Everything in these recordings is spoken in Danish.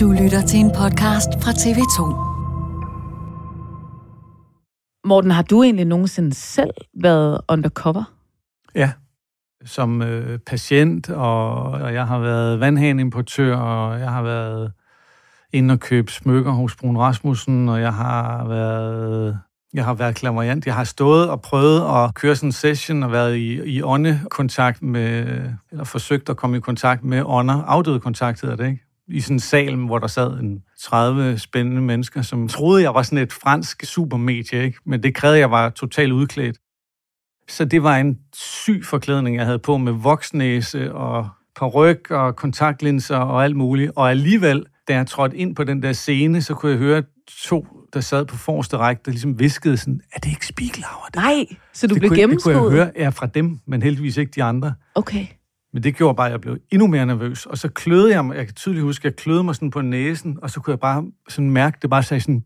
Du lytter til en podcast fra TV2. Morten, har du egentlig nogensinde selv været undercover? Ja, som øh, patient, og, og jeg har været vandhaneimportør, og jeg har været inde og købe smykker hos Brun Rasmussen, og jeg har været jeg har været klaverjant. Jeg har stået og prøvet at køre sådan en session og været i, i åndekontakt med, eller forsøgt at komme i kontakt med ånder. Afdøde kontakt hedder det, ikke? I sådan en sal, hvor der sad en 30 spændende mennesker, som troede, jeg var sådan et fransk supermedie, ikke? Men det krævede, jeg var totalt udklædt. Så det var en syg forklædning, jeg havde på med voksnæse og paryk og kontaktlinser og alt muligt. Og alligevel, da jeg trådte ind på den der scene, så kunne jeg høre to, der sad på forreste række, der ligesom viskede sådan, er det ikke Spiegelhauer? Det, Nej, så du det blev kunne, det kunne jeg høre ja, fra dem, men heldigvis ikke de andre. Okay. Men det gjorde bare, at jeg blev endnu mere nervøs. Og så kløede jeg mig, jeg kan tydeligt huske, at jeg kløede mig sådan på næsen, og så kunne jeg bare sådan mærke, det bare sagde sådan...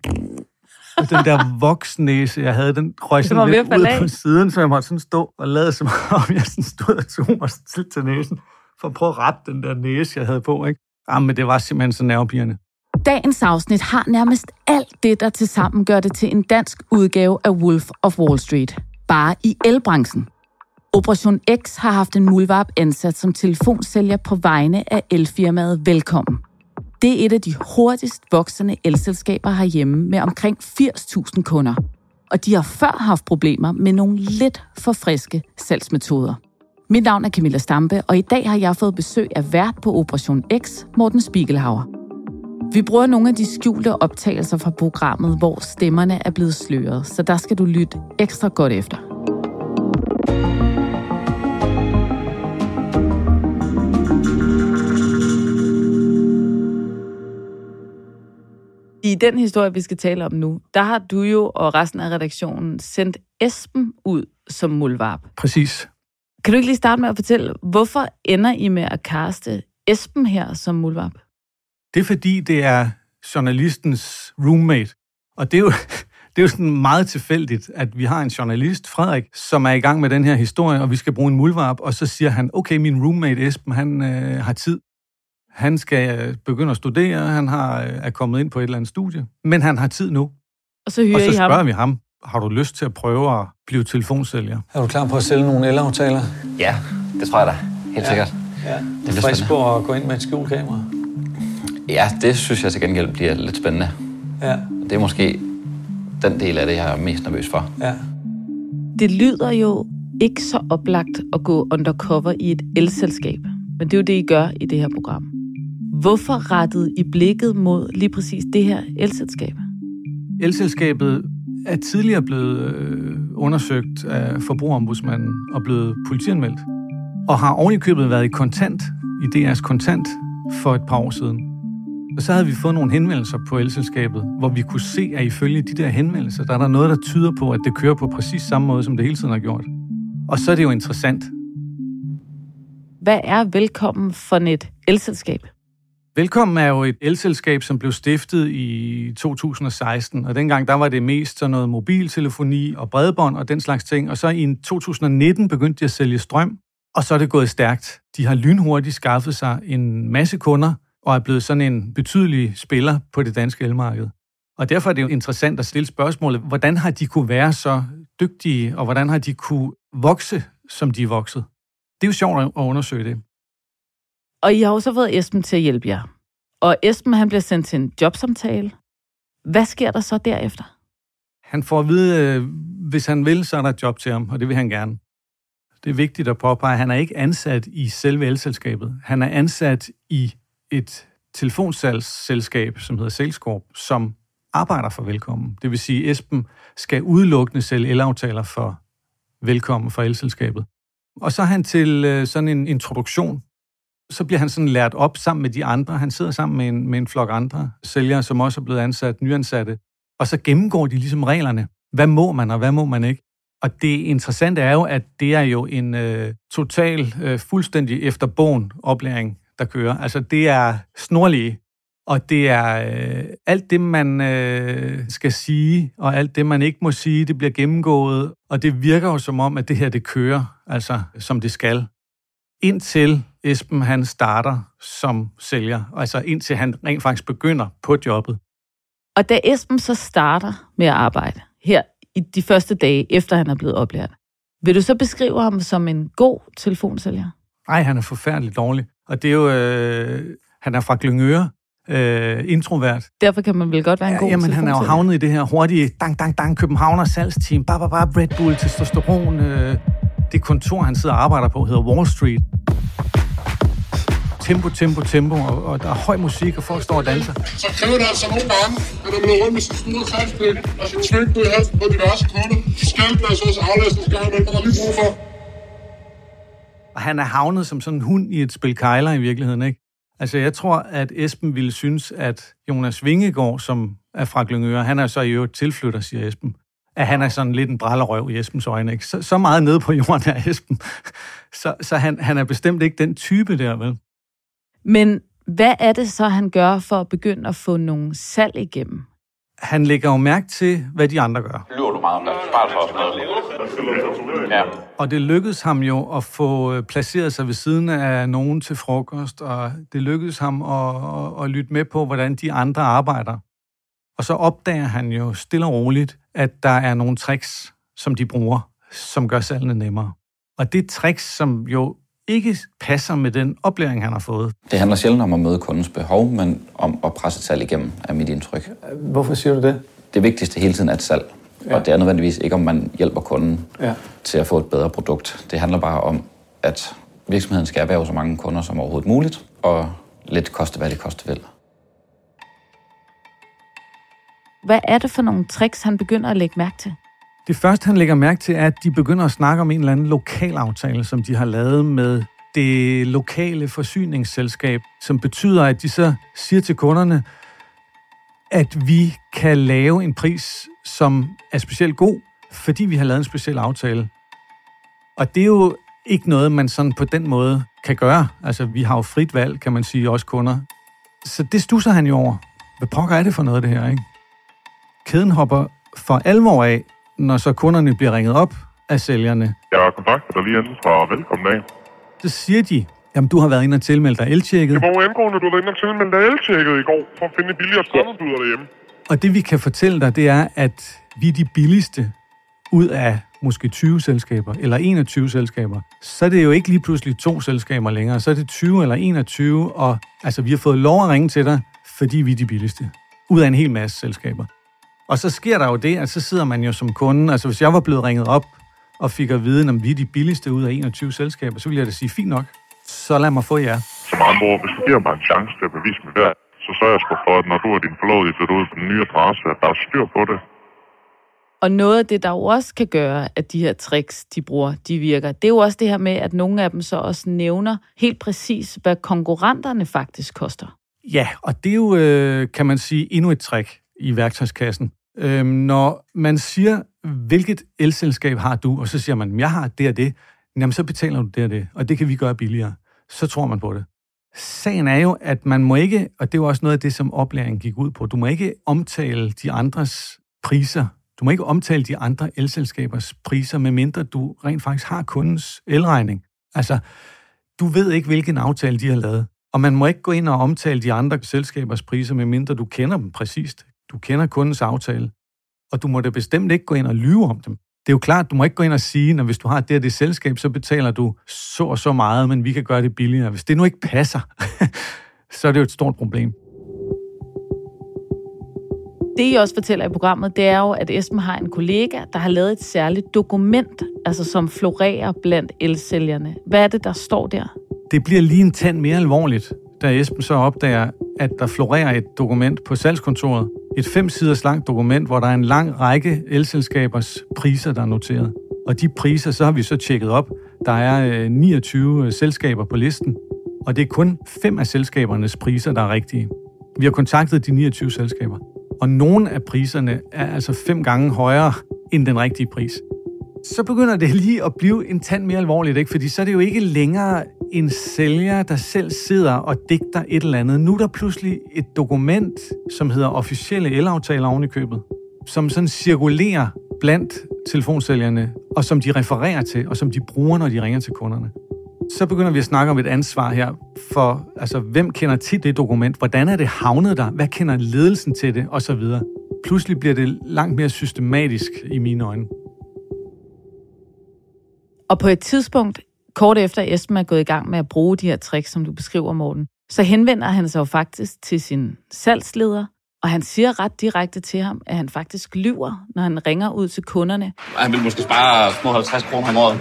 Og den der voksnæse, jeg havde, den røg sådan lidt ud af. på siden, så jeg måtte sådan stå og lade som om, jeg sådan stod og tog mig til, til næsen, for at prøve at rette den der næse, jeg havde på, ikke? Jamen, det var simpelthen så nervepirrende. Dagens afsnit har nærmest alt det, der tilsammen gør det til en dansk udgave af Wolf of Wall Street. Bare i elbranchen. Operation X har haft en mulvarp ansat som telefonsælger på vegne af elfirmaet Velkommen. Det er et af de hurtigst voksende elselskaber herhjemme med omkring 80.000 kunder. Og de har før haft problemer med nogle lidt for friske salgsmetoder. Mit navn er Camilla Stampe, og i dag har jeg fået besøg af vært på Operation X, Morten Spiegelhauer. Vi bruger nogle af de skjulte optagelser fra programmet, hvor stemmerne er blevet sløret, så der skal du lytte ekstra godt efter. Den historie, vi skal tale om nu, der har du jo og resten af redaktionen sendt Esben ud som mulvarp. Præcis. Kan du ikke lige starte med at fortælle, hvorfor ender I med at kaste Esben her som mulvarp? Det er fordi, det er journalistens roommate. Og det er jo, det er jo sådan meget tilfældigt, at vi har en journalist, Frederik, som er i gang med den her historie, og vi skal bruge en muldvarp, og så siger han, okay, min roommate Esben, han øh, har tid. Han skal øh, begynde at studere, han har, øh, er kommet ind på et eller andet studie, men han har tid nu. Og så hyrer Og så I ham. spørger vi ham, har du lyst til at prøve at blive telefonsælger? Er du klar på at sælge nogle elaftaler? Ja, det tror jeg da. Helt Ja. sikkert. Ja. Det er frisk spændende. på at gå ind med et skjult kamera. Ja, det synes jeg til gengæld bliver lidt spændende. Ja. Det er måske den del af det, jeg er mest nervøs for. Ja. Det lyder jo ikke så oplagt at gå undercover i et elselskab, men det er jo det, I gør i det her program. Hvorfor rettede I blikket mod lige præcis det her elselskab? Elselskabet er tidligere blevet øh, undersøgt af forbrugerombudsmanden og blevet politianmeldt, og har ovenikøbet været i kontant, i DR's kontant, for et par år siden. Og så havde vi fået nogle henvendelser på elselskabet, hvor vi kunne se, at ifølge de der henvendelser, der er der noget, der tyder på, at det kører på præcis samme måde, som det hele tiden har gjort. Og så er det jo interessant. hvad er velkommen for et elselskab? Velkommen er jo et elselskab, som blev stiftet i 2016, og dengang der var det mest sådan noget mobiltelefoni og bredbånd og den slags ting, og så i 2019 begyndte de at sælge strøm, og så er det gået stærkt. De har lynhurtigt skaffet sig en masse kunder, og er blevet sådan en betydelig spiller på det danske elmarked. Og derfor er det jo interessant at stille spørgsmålet, hvordan har de kunne være så dygtige, og hvordan har de kunne vokse, som de er vokset? Det er jo sjovt at undersøge det. Og I har også fået Esben til at hjælpe jer. Og Esben han bliver sendt til en jobsamtale. Hvad sker der så derefter? Han får at vide, øh, hvis han vil, så er der et job til ham, og det vil han gerne. Det er vigtigt at påpege, at han er ikke ansat i selve elselskabet. Han er ansat i et telefonsalgsselskab, som hedder Salescorp, som arbejder for Velkommen. Det vil sige, at Esben skal udelukkende sælge elaftaler for Velkommen for elselskabet. Og så er han til øh, sådan en introduktion. Så bliver han sådan lært op sammen med de andre. Han sidder sammen med en, med en flok andre sælgere, som også er blevet ansat, nyansatte. Og så gennemgår de ligesom reglerne. Hvad må man, og hvad må man ikke? Og det interessante er jo, at det er jo en øh, total, øh, fuldstændig efterbogen oplæring, der kører. Altså det er snorlige, og det er øh, alt det, man øh, skal sige, og alt det, man ikke må sige, det bliver gennemgået, og det virker jo som om, at det her, det kører, altså som det skal. Indtil Esben, han starter som sælger, altså indtil han rent faktisk begynder på jobbet. Og da Esben så starter med at arbejde her i de første dage, efter han er blevet oplært, vil du så beskrive ham som en god telefonsælger? Nej, han er forfærdeligt dårlig. Og det er jo, øh, han er fra Glyngøre, øh, introvert. Derfor kan man vel godt være en god ja, Jamen, han er jo havnet i det her hurtige dang, dang, dang, Københavner salgsteam, bare, bare, bare, Red Bull, testosteron. Øh. Det kontor, han sidder og arbejder på, hedder Wall Street. Tempo, tempo, tempo, og, og der er høj musik, og folk står og danser. Så kræver det altså nogle gange, at der bliver rundt med sin store salgspil og sin svingtøj i halsen på diverse kunder. Så skal der altså også aflæsningsgange, der er lige brug for. Og han er havnet som sådan en hund i et spil kejler i virkeligheden, ikke? Altså, jeg tror, at Esben ville synes, at Jonas Vingegaard, som er fra Glyngøre, han er så i øvrigt tilflytter, siger Esben, at han er sådan lidt en brallerøv i Esbens øjne. Ikke? Så, så meget nede på jorden er Esben. Så, så han, han er bestemt ikke den type der, vel? Men hvad er det så, han gør for at begynde at få nogle salg igennem? Han lægger jo mærke til, hvad de andre gør. Lyver du meget om det? Bare for noget. Ja. Og det lykkedes ham jo at få øh, placeret sig ved siden af nogen til frokost, og det lykkedes ham at, at, at lytte med på, hvordan de andre arbejder. Og så opdager han jo stille og roligt, at der er nogle tricks, som de bruger, som gør salgene nemmere. Og det tricks, som jo ikke passer med den oplæring, han har fået. Det handler sjældent om at møde kundens behov, men om at presse salg igennem, er mit indtryk. Hvorfor siger du det? Det vigtigste hele tiden er et salg. Ja. Og det er nødvendigvis ikke, om man hjælper kunden ja. til at få et bedre produkt. Det handler bare om, at virksomheden skal erhverve så mange kunder som overhovedet muligt, og lidt koste, hvad det koste vil. Hvad er det for nogle tricks, han begynder at lægge mærke til? Det første, han lægger mærke til, er, at de begynder at snakke om en eller anden lokalaftale, som de har lavet med det lokale forsyningsselskab, som betyder, at de så siger til kunderne, at vi kan lave en pris, som er specielt god, fordi vi har lavet en speciel aftale. Og det er jo ikke noget, man sådan på den måde kan gøre. Altså, vi har jo frit valg, kan man sige, også kunder. Så det stusser han jo over. Hvad pokker er det for noget, det her, ikke? Kæden hopper for alvor af, når så kunderne bliver ringet op af sælgerne. Jeg har kontaktet dig lige inden fra velkommen af. Så siger de, jamen du har været inde og tilmelde dig eltjekket. Det var jo angående, du var inde og tilmelde dig eltjekket i går, for at finde billigere strømmebyder derhjemme. Og det vi kan fortælle dig, det er, at vi er de billigste ud af måske 20 selskaber, eller 21 selskaber, så er det jo ikke lige pludselig to selskaber længere, så er det 20 eller 21, og altså, vi har fået lov at ringe til dig, fordi vi er de billigste, ud af en hel masse selskaber. Og så sker der jo det, at så sidder man jo som kunde, altså hvis jeg var blevet ringet op og fik at vide, om vi er de billigste ud af 21 selskaber, så ville jeg da sige, fint nok, så lad mig få jer. Som andre ord, hvis du giver mig en chance til at bevise mig der, så sørger jeg sgu for, at når du og din forlovede flytter ud på den nye adresse, at der er styr på det. Og noget af det, der jo også kan gøre, at de her tricks, de bruger, de virker, det er jo også det her med, at nogle af dem så også nævner helt præcis, hvad konkurrenterne faktisk koster. Ja, og det er jo, øh, kan man sige, endnu et trick i værktøjskassen. Øhm, når man siger, hvilket elselskab har du, og så siger man, jeg har det og det, jamen så betaler du det og det, og det kan vi gøre billigere. så tror man på det. Sagen er jo, at man må ikke, og det er jo også noget af det, som oplæringen gik ud på, du må ikke omtale de andres priser. Du må ikke omtale de andre elselskabers priser, medmindre du rent faktisk har kundens elregning. Altså, du ved ikke, hvilken aftale de har lavet. Og man må ikke gå ind og omtale de andre selskabers priser, medmindre du kender dem præcist. Du kender kundens aftale. Og du må da bestemt ikke gå ind og lyve om dem. Det er jo klart, du må ikke gå ind og sige, at hvis du har det og det selskab, så betaler du så og så meget, men vi kan gøre det billigere. Hvis det nu ikke passer, så er det jo et stort problem. Det, I også fortæller i programmet, det er jo, at Esben har en kollega, der har lavet et særligt dokument, altså som florerer blandt elsælgerne. Hvad er det, der står der? Det bliver lige en tand mere alvorligt, da Esben så opdager, at der florerer et dokument på salgskontoret. Et fem siders langt dokument, hvor der er en lang række elselskabers priser, der er noteret. Og de priser, så har vi så tjekket op. Der er øh, 29 øh, selskaber på listen, og det er kun fem af selskabernes priser, der er rigtige. Vi har kontaktet de 29 selskaber, og nogle af priserne er altså fem gange højere end den rigtige pris. Så begynder det lige at blive en tand mere alvorligt, ikke? fordi så er det jo ikke længere en sælger, der selv sidder og digter et eller andet. Nu er der pludselig et dokument, som hedder officielle elaftaler oven i købet, som sådan cirkulerer blandt telefonsælgerne, og som de refererer til, og som de bruger, når de ringer til kunderne. Så begynder vi at snakke om et ansvar her for, altså, hvem kender til det dokument? Hvordan er det havnet der? Hvad kender ledelsen til det? Og så videre. Pludselig bliver det langt mere systematisk i mine øjne. Og på et tidspunkt, kort efter Esben er gået i gang med at bruge de her tricks, som du beskriver, Morten, så henvender han sig jo faktisk til sin salgsleder, og han siger ret direkte til ham, at han faktisk lyver, når han ringer ud til kunderne. Han vil måske spare små 50 kroner om året.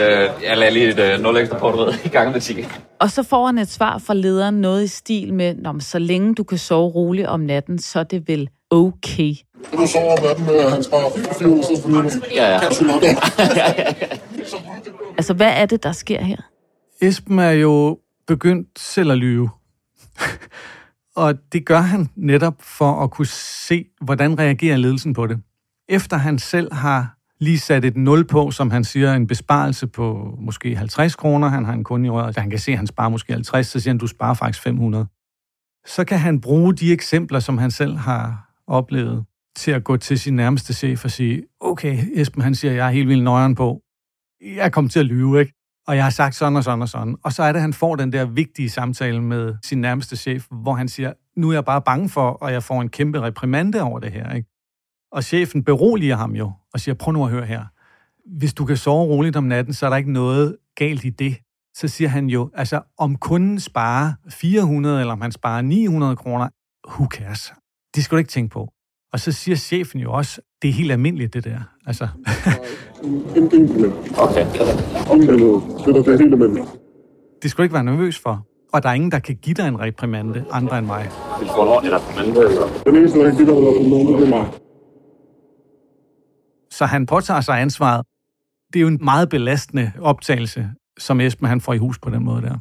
Øh, jeg lader lige et øh, 0 ekstra på i gang med ticket. Og så får han et svar fra lederen, noget i stil med, Nå, så længe du kan sove roligt om natten, så er det vel okay. Du sover om natten, og han sparer 400 minutter. Ja, ja. Altså, hvad er det, der sker her? Esben er jo begyndt selv at lyve. og det gør han netop for at kunne se, hvordan reagerer ledelsen på det. Efter han selv har lige sat et nul på, som han siger, en besparelse på måske 50 kroner. Han har en kunde i røret, han kan se, at han sparer måske 50, så siger han, du sparer faktisk 500. Så kan han bruge de eksempler, som han selv har oplevet, til at gå til sin nærmeste chef og sige, okay, Esben, han siger, jeg er helt vildt nøjeren på. Jeg kom kommet til at lyve, ikke? Og jeg har sagt sådan og sådan og sådan. Og så er det, at han får den der vigtige samtale med sin nærmeste chef, hvor han siger, nu er jeg bare bange for, og jeg får en kæmpe reprimande over det her, ikke? Og chefen beroliger ham jo og siger, prøv nu at høre her. Hvis du kan sove roligt om natten, så er der ikke noget galt i det. Så siger han jo, altså om kunden sparer 400, eller om han sparer 900 kroner, who cares? Det skal du ikke tænke på. Og så siger chefen jo også, det er helt almindeligt, det der. Altså. okay. Det skal du ikke være nervøs for. Og der er ingen, der kan give dig en reprimande, andre end mig. Den eneste, der kan give dig en reprimande, det er mig. Så han påtager sig ansvaret. Det er jo en meget belastende optagelse, som Esben han får i hus på den måde der.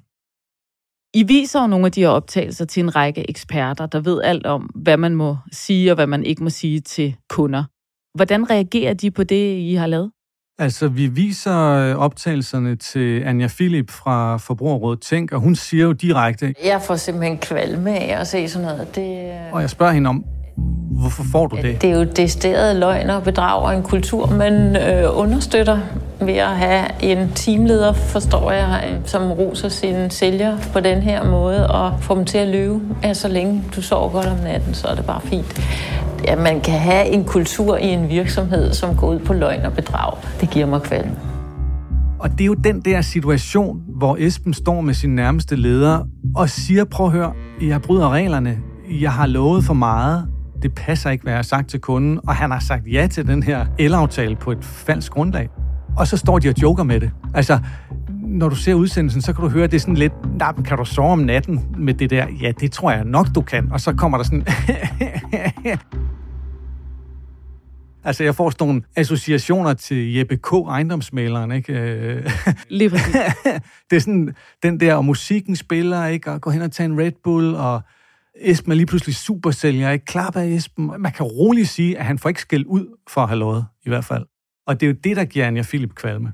I viser jo nogle af de her optagelser til en række eksperter, der ved alt om, hvad man må sige og hvad man ikke må sige til kunder. Hvordan reagerer de på det, I har lavet? Altså, vi viser optagelserne til Anja Philip fra Forbrugerrådet Tænk, og hun siger jo direkte... Jeg får simpelthen kvalme af at se sådan noget. Det... Og jeg spørger hende om, Hvorfor får du det? Det er jo decideret løgn og bedrag og en kultur, man øh, understøtter ved at have en teamleder, forstår jeg, som roser sine sælgere på den her måde og får dem til at løbe. Ja, så længe du sover godt om natten, så er det bare fint. Ja, man kan have en kultur i en virksomhed, som går ud på løgn og bedrag. Det giver mig kvalme. Og det er jo den der situation, hvor Esben står med sin nærmeste leder og siger, prøv at høre, jeg bryder reglerne, jeg har lovet for meget, det passer ikke, hvad jeg har sagt til kunden, og han har sagt ja til den her elaftale på et falsk grundlag. Og så står de og joker med det. Altså, når du ser udsendelsen, så kan du høre, at det er sådan lidt, kan du sove om natten med det der? Ja, det tror jeg nok, du kan. Og så kommer der sådan... Altså, jeg får sådan nogle associationer til Jeppe K. ejendomsmaleren, ikke? Lige præcis. det er sådan den der, og musikken spiller, ikke? Og gå hen og tage en Red Bull, og Esben er lige pludselig supersælger, ikke? Klap af Esben. Man kan roligt sige, at han får ikke skæld ud for at have lovet, i hvert fald. Og det er jo det, der giver Anja Philip kvalme.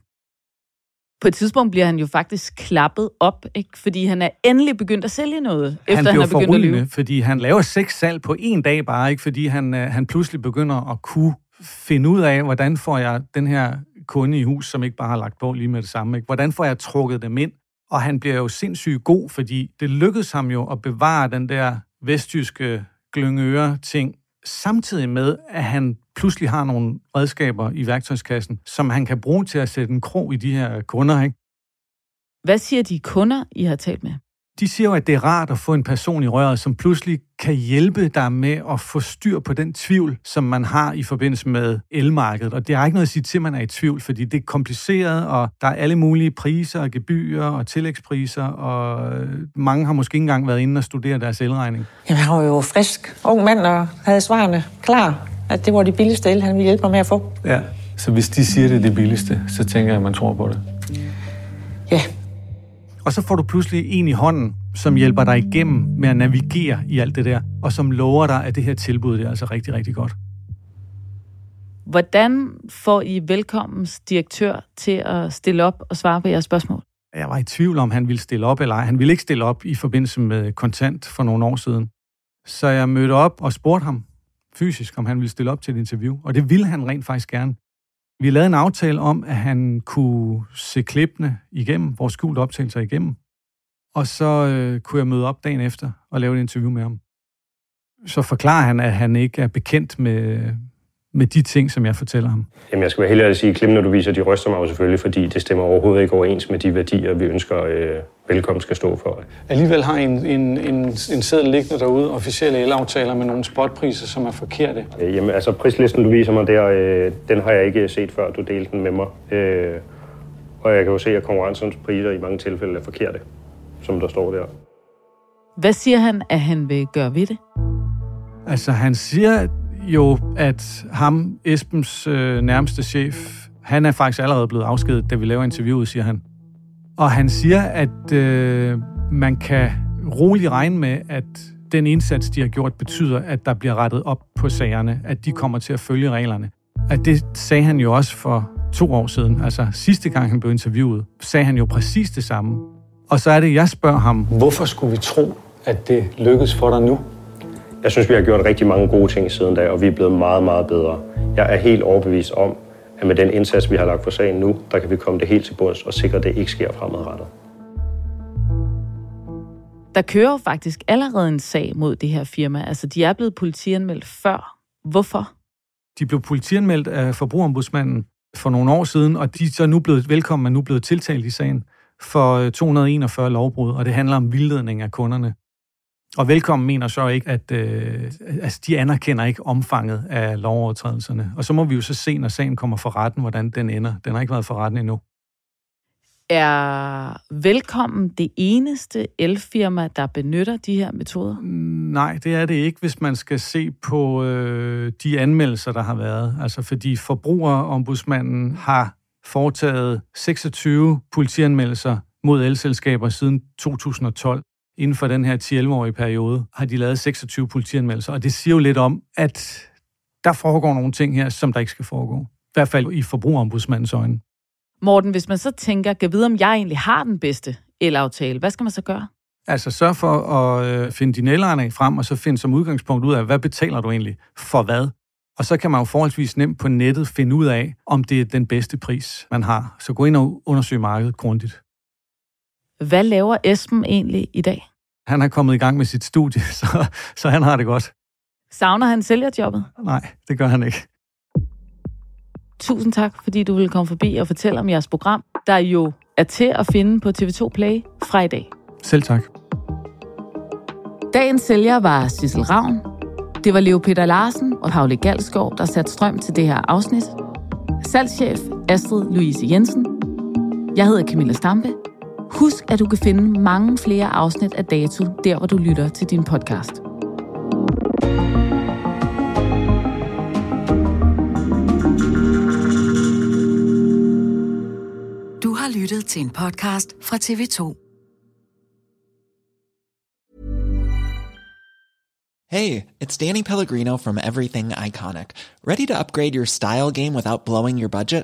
På et tidspunkt bliver han jo faktisk klappet op, ikke? fordi han er endelig begyndt at sælge noget, han efter han er begyndt at lyve. fordi han laver seks salg på en dag bare, ikke? fordi han, øh, han pludselig begynder at kunne finde ud af, hvordan får jeg den her kunde i hus, som ikke bare har lagt på lige med det samme. Ikke? Hvordan får jeg trukket dem ind? Og han bliver jo sindssygt god, fordi det lykkedes ham jo at bevare den der vestjyske glyngøre-ting, samtidig med, at han pludselig har nogle redskaber i værktøjskassen, som han kan bruge til at sætte en krog i de her kunder. Ikke? Hvad siger de kunder, I har talt med? De siger jo, at det er rart at få en person i røret, som pludselig kan hjælpe dig med at få styr på den tvivl, som man har i forbindelse med elmarkedet. Og det har ikke noget at sige til, at man er i tvivl, fordi det er kompliceret, og der er alle mulige priser og gebyrer og tillægspriser, og mange har måske ikke engang været inde og studere deres elregning. Jamen, han var jo frisk, ung mand, og havde svarene klar, at det var det billigste el, han ville hjælpe mig med at få. Ja, så hvis de siger, det er det billigste, så tænker jeg, at man tror på det. Ja, og så får du pludselig en i hånden, som hjælper dig igennem med at navigere i alt det der, og som lover dig, at det her tilbud det er altså rigtig, rigtig godt. Hvordan får I velkommens direktør til at stille op og svare på jeres spørgsmål? Jeg var i tvivl om, han ville stille op eller ej. Han ville ikke stille op i forbindelse med kontant for nogle år siden. Så jeg mødte op og spurgte ham fysisk, om han ville stille op til et interview. Og det ville han rent faktisk gerne. Vi lavede en aftale om, at han kunne se klippene igennem, vores skjulte optagelser igennem. Og så øh, kunne jeg møde op dagen efter og lave et interview med ham. Så forklarer han, at han ikke er bekendt med, med de ting, som jeg fortæller ham. Jamen, jeg skal være helt ærlig at sige, at klippene, du viser, de ryster mig jo selvfølgelig, fordi det stemmer overhovedet ikke overens med de værdier, vi ønsker, øh, velkommen skal stå for. Alligevel har en, en, en, en seddel liggende derude, officielle elaftaler med nogle spotpriser, som er forkerte. Øh, jamen, altså prislisten, du viser mig der, øh, den har jeg ikke set før, du delte den med mig. Øh, og jeg kan jo se, at konkurrencens priser i mange tilfælde er forkerte, som der står der. Hvad siger han, at han vil gøre ved det? Altså, han siger jo, at ham, Esbens øh, nærmeste chef, han er faktisk allerede blevet afskedet, da vi laver interviewet, siger han. Og han siger, at øh, man kan roligt regne med, at den indsats, de har gjort, betyder, at der bliver rettet op på sagerne, at de kommer til at følge reglerne. At det sagde han jo også for to år siden, altså sidste gang han blev interviewet, sagde han jo præcis det samme. Og så er det, jeg spørger ham... Hvorfor skulle vi tro, at det lykkes for dig nu? Jeg synes, vi har gjort rigtig mange gode ting siden da, og vi er blevet meget, meget bedre. Jeg er helt overbevist om, at med den indsats, vi har lagt for sagen nu, der kan vi komme det helt til bunds og sikre, at det ikke sker fremadrettet. Der kører faktisk allerede en sag mod det her firma. Altså, de er blevet politianmeldt før. Hvorfor? De blev politianmeldt af forbrugerombudsmanden for nogle år siden, og de er så nu blevet velkommen, men nu blevet tiltalt i sagen for 241 lovbrud, og det handler om vildledning af kunderne. Og velkommen mener så ikke, at øh, altså, de anerkender ikke omfanget af lovovertrædelserne. Og så må vi jo så se, når sagen kommer for retten, hvordan den ender. Den har ikke været for retten endnu. Er velkommen det eneste elfirma, der benytter de her metoder? Nej, det er det ikke, hvis man skal se på øh, de anmeldelser, der har været. Altså fordi forbrugerombudsmanden har foretaget 26 politianmeldelser mod elselskaber siden 2012 inden for den her 10-11-årige periode, har de lavet 26 politianmeldelser. Og det siger jo lidt om, at der foregår nogle ting her, som der ikke skal foregå. I hvert fald i forbrugerombudsmandens øjne. Morten, hvis man så tænker, kan vide, om jeg egentlig har den bedste elaftale, hvad skal man så gøre? Altså sørg for at øh, finde dine elregninger frem, og så finde som udgangspunkt ud af, hvad betaler du egentlig for hvad? Og så kan man jo forholdsvis nemt på nettet finde ud af, om det er den bedste pris, man har. Så gå ind og undersøg markedet grundigt. Hvad laver Esben egentlig i dag? Han er kommet i gang med sit studie, så, så han har det godt. Savner han sælgerjobbet? Nej, det gør han ikke. Tusind tak, fordi du ville komme forbi og fortælle om jeres program, der jo er til at finde på TV2 Play fra i dag. Selv tak. Dagens sælger var Sissel Ravn. Det var Leo Peter Larsen og Paule Galskov, der satte strøm til det her afsnit. Salgschef Astrid Louise Jensen. Jeg hedder Camilla Stampe. Husk, at du kan finde mange flere afsnit af Dato, der hvor du lytter til din podcast. Du har lyttet til en podcast fra TV2. Hey, it's Danny Pellegrino from Everything Iconic. Ready to upgrade your style game without blowing your budget?